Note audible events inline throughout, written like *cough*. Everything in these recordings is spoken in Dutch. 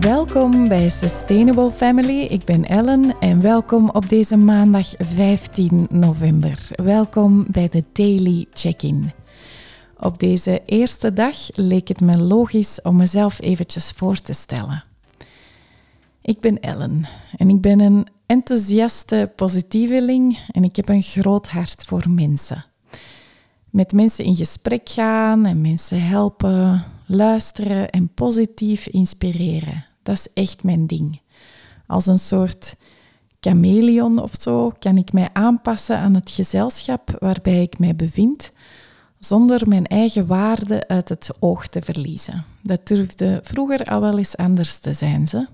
Welkom bij Sustainable Family. Ik ben Ellen en welkom op deze maandag 15 november. Welkom bij de Daily Check-in. Op deze eerste dag leek het me logisch om mezelf eventjes voor te stellen. Ik ben Ellen en ik ben een enthousiaste positieveling en ik heb een groot hart voor mensen. Met mensen in gesprek gaan en mensen helpen, luisteren en positief inspireren. Dat is echt mijn ding. Als een soort chameleon of zo kan ik mij aanpassen aan het gezelschap waarbij ik mij bevind, zonder mijn eigen waarde uit het oog te verliezen. Dat durfde vroeger al wel eens anders te zijn. Ze.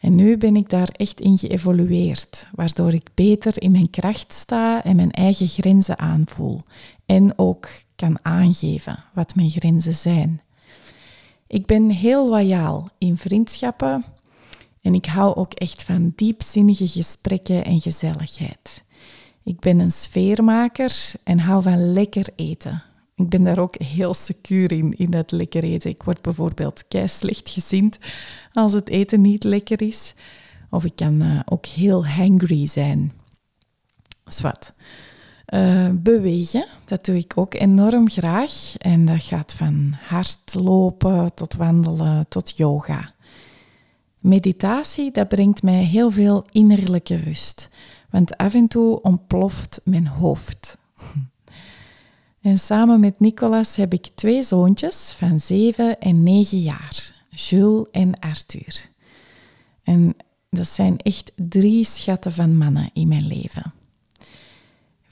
En nu ben ik daar echt in geëvolueerd, waardoor ik beter in mijn kracht sta en mijn eigen grenzen aanvoel. En ook kan aangeven wat mijn grenzen zijn. Ik ben heel loyaal in vriendschappen en ik hou ook echt van diepzinnige gesprekken en gezelligheid. Ik ben een sfeermaker en hou van lekker eten. Ik ben daar ook heel secuur in, in dat lekker eten. Ik word bijvoorbeeld kei slecht gezind als het eten niet lekker is. Of ik kan uh, ook heel hangry zijn. Zwat. Uh, bewegen, dat doe ik ook enorm graag. En dat gaat van hardlopen tot wandelen tot yoga. Meditatie, dat brengt mij heel veel innerlijke rust. Want af en toe ontploft mijn hoofd. *laughs* En samen met Nicolas heb ik twee zoontjes van 7 en 9 jaar, Jules en Arthur. En dat zijn echt drie schatten van mannen in mijn leven.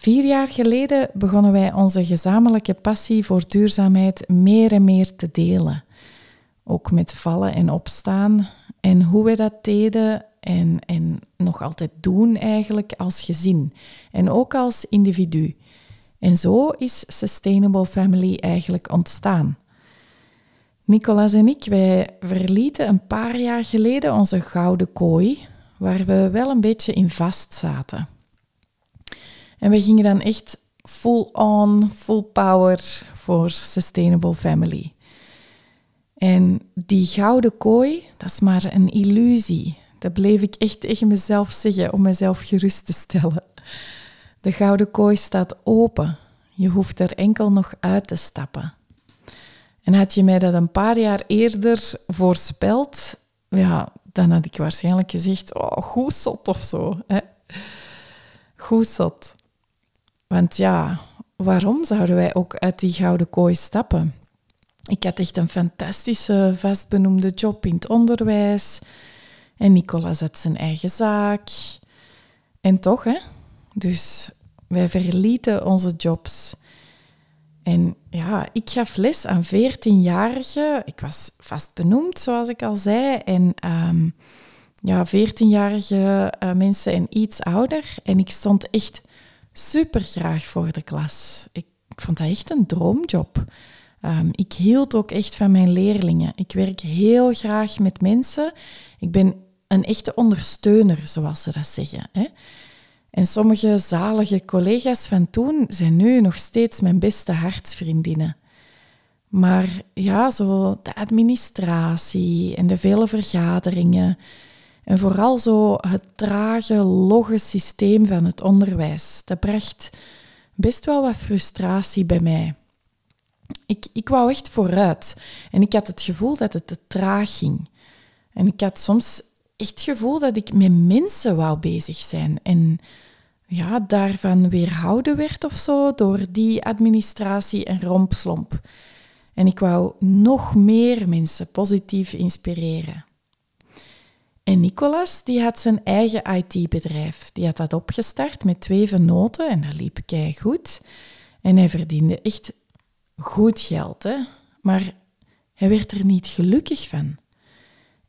Vier jaar geleden begonnen wij onze gezamenlijke passie voor duurzaamheid meer en meer te delen. Ook met vallen en opstaan en hoe we dat deden en, en nog altijd doen eigenlijk als gezin en ook als individu. En zo is Sustainable Family eigenlijk ontstaan. Nicolas en ik, wij verlieten een paar jaar geleden onze gouden kooi, waar we wel een beetje in vast zaten. En we gingen dan echt full on, full power voor Sustainable Family. En die gouden kooi, dat is maar een illusie. Dat bleef ik echt tegen mezelf zeggen om mezelf gerust te stellen. De gouden kooi staat open. Je hoeft er enkel nog uit te stappen. En had je mij dat een paar jaar eerder voorspeld, ja, dan had ik waarschijnlijk gezegd, oh, goed zot of zo. Hè? Goed zot. Want ja, waarom zouden wij ook uit die gouden kooi stappen? Ik had echt een fantastische vastbenoemde job in het onderwijs. En Nicolas had zijn eigen zaak. En toch, hè? Dus wij verlieten onze jobs. En ja, ik gaf les aan 14-jarigen. Ik was vast benoemd, zoals ik al zei. En um, ja, 14-jarige uh, mensen en iets ouder. En ik stond echt super graag voor de klas. Ik, vond dat echt een droomjob. Um, ik hield ook echt van mijn leerlingen. Ik werk heel graag met mensen. Ik ben een echte ondersteuner, zoals ze dat zeggen. Hè. En sommige zalige collega's van toen zijn nu nog steeds mijn beste hartsvriendinnen. Maar ja, zo de administratie en de vele vergaderingen en vooral zo het trage, logge systeem van het onderwijs, dat bracht best wel wat frustratie bij mij. Ik, ik wou echt vooruit en ik had het gevoel dat het te traag ging. En ik had soms echt het gevoel dat ik met mensen wou bezig zijn en ja, daarvan weerhouden werd of zo door die administratie en rompslomp. En ik wou nog meer mensen positief inspireren. Nicolas, die had zijn eigen IT-bedrijf. Die had dat opgestart met twee venoten en dat liep kei goed. En hij verdiende echt goed geld, hè? maar hij werd er niet gelukkig van.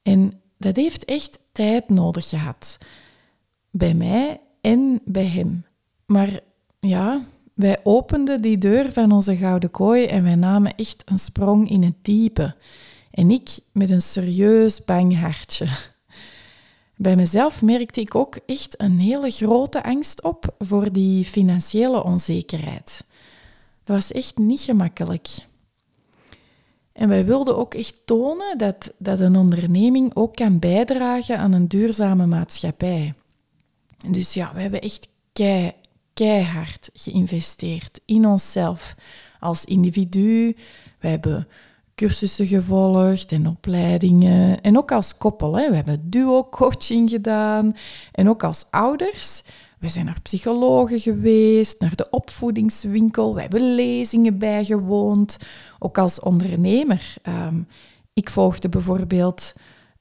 En dat heeft echt tijd nodig gehad. Bij mij en bij hem. Maar ja, wij openden die deur van onze gouden kooi en wij namen echt een sprong in het diepe. En ik met een serieus bang hartje. Bij mezelf merkte ik ook echt een hele grote angst op voor die financiële onzekerheid. Dat was echt niet gemakkelijk. En wij wilden ook echt tonen dat, dat een onderneming ook kan bijdragen aan een duurzame maatschappij. Dus ja, we hebben echt kei, keihard geïnvesteerd in onszelf als individu. We hebben cursussen gevolgd en opleidingen. En ook als koppel. Hè. We hebben duo-coaching gedaan. En ook als ouders. We zijn naar psychologen geweest, naar de opvoedingswinkel. We hebben lezingen bijgewoond. Ook als ondernemer. Um, ik volgde bijvoorbeeld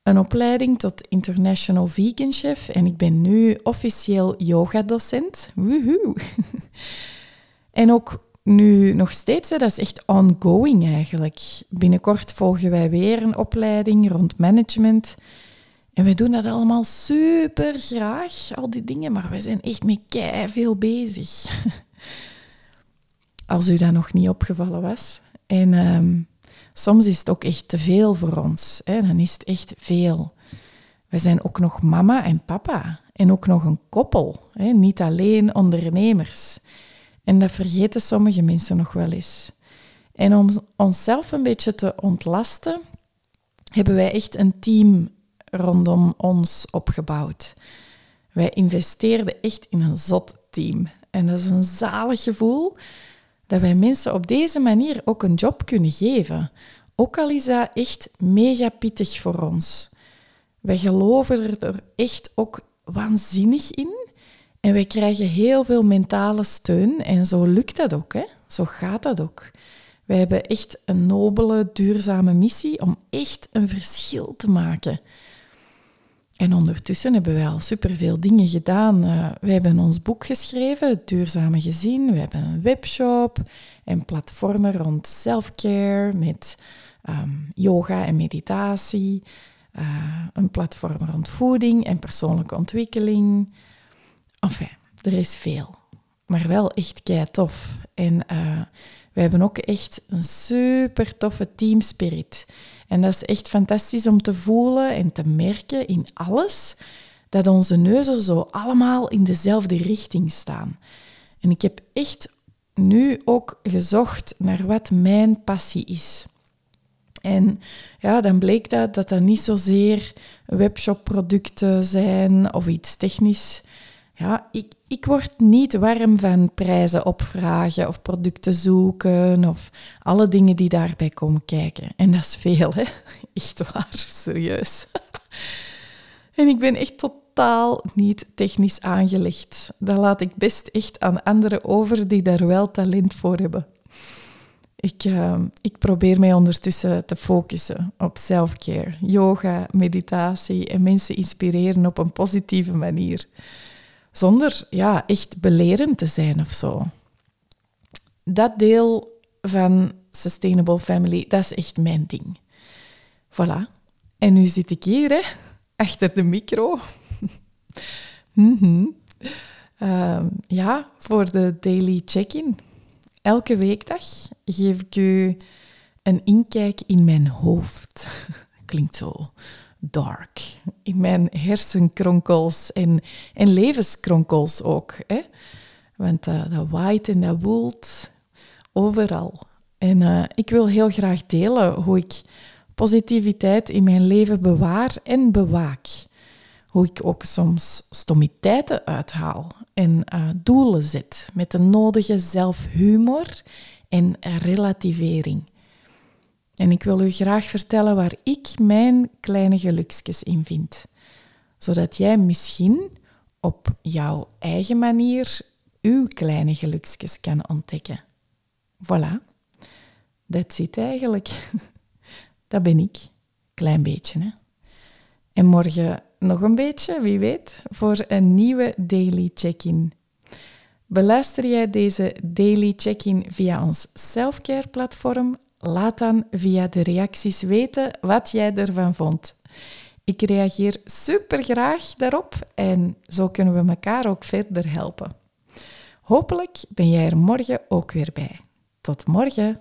een opleiding tot International Vegan Chef en ik ben nu officieel yogadocent. Woehoe! *laughs* en ook nu nog steeds, hè, dat is echt ongoing eigenlijk. Binnenkort volgen wij weer een opleiding rond management. En wij doen dat allemaal super graag, al die dingen, maar we zijn echt met kei veel bezig. *laughs* Als u dat nog niet opgevallen was. En ehm, soms is het ook echt te veel voor ons. Hè? Dan is het echt veel. We zijn ook nog mama en papa. En ook nog een koppel. Hè? Niet alleen ondernemers. En dat vergeten sommige mensen nog wel eens. En om onszelf een beetje te ontlasten, hebben wij echt een team rondom ons opgebouwd. Wij investeerden echt in een zot team. En dat is een zalig gevoel dat wij mensen op deze manier ook een job kunnen geven. Ook al is dat echt mega pittig voor ons. Wij geloven er echt ook waanzinnig in en wij krijgen heel veel mentale steun en zo lukt dat ook. Hè? Zo gaat dat ook. Wij hebben echt een nobele, duurzame missie om echt een verschil te maken. En ondertussen hebben wij al superveel dingen gedaan. Uh, we hebben ons boek geschreven, Het Duurzame Gezin. We hebben een webshop en platformen rond self-care met ehm, yoga en meditatie. Uh, een platform rond voeding en persoonlijke ontwikkeling. Enfin, er is veel. Maar wel echt kei tof. En uh, we hebben ook echt een super toffe teamspirit. En dat is echt fantastisch om te voelen en te merken in alles dat onze neuzen zo allemaal in dezelfde richting staan. En ik heb echt nu ook gezocht naar wat mijn passie is. En ja, dan bleek dat dat, dat niet zozeer webshopproducten zijn of iets technisch. Ja, ik, ik word niet warm van prijzen opvragen of producten zoeken of alle dingen die daarbij komen kijken. En dat is veel, hè? *laughs* Echt waar, serieus. *laughs* En ik ben echt totaal niet technisch aangelegd. Dat laat ik best echt aan anderen over die daar wel talent voor hebben. Ik, uh, ik probeer mij ondertussen te focussen op self-care, yoga, meditatie en mensen inspireren op een positieve manier zonder ja, echt belerend te zijn of zo. Dat deel van Sustainable Family, dat is echt mijn ding. Voilà. En nu zit ik hier, hè, achter de micro. *laughs* mm ja, voor de daily check-in. Elke weekdag geef ik u een inkijk in mijn hoofd. *laughs* Klinkt zo dark. In mijn hersenkronkels en, en levenskronkels ook. Hè? Want uh, dat waait en dat woelt overal. En uh, ik wil heel graag delen hoe ik positiviteit in mijn leven bewaar en bewaak. Hoe ik ook soms stommiteiten uithaal en uh, doelen zet met de nodige zelfhumor en relativering. En ik wil u graag vertellen waar ik mijn kleine geluksjes in vind. Zodat jij misschien op jouw eigen manier uw kleine geluksjes kan ontdekken. Voilà. Dat zit eigenlijk. *laughs* Dat ben ik. Klein beetje, hè. En morgen nog een beetje, wie weet, voor een nieuwe daily check-in. Beluister jij deze daily check-in via ons selfcare platform Laat dan via de reacties weten wat jij ervan vond. Ik reageer super graag daarop en zo kunnen we elkaar ook verder helpen. Hopelijk ben jij er morgen ook weer bij. Tot morgen!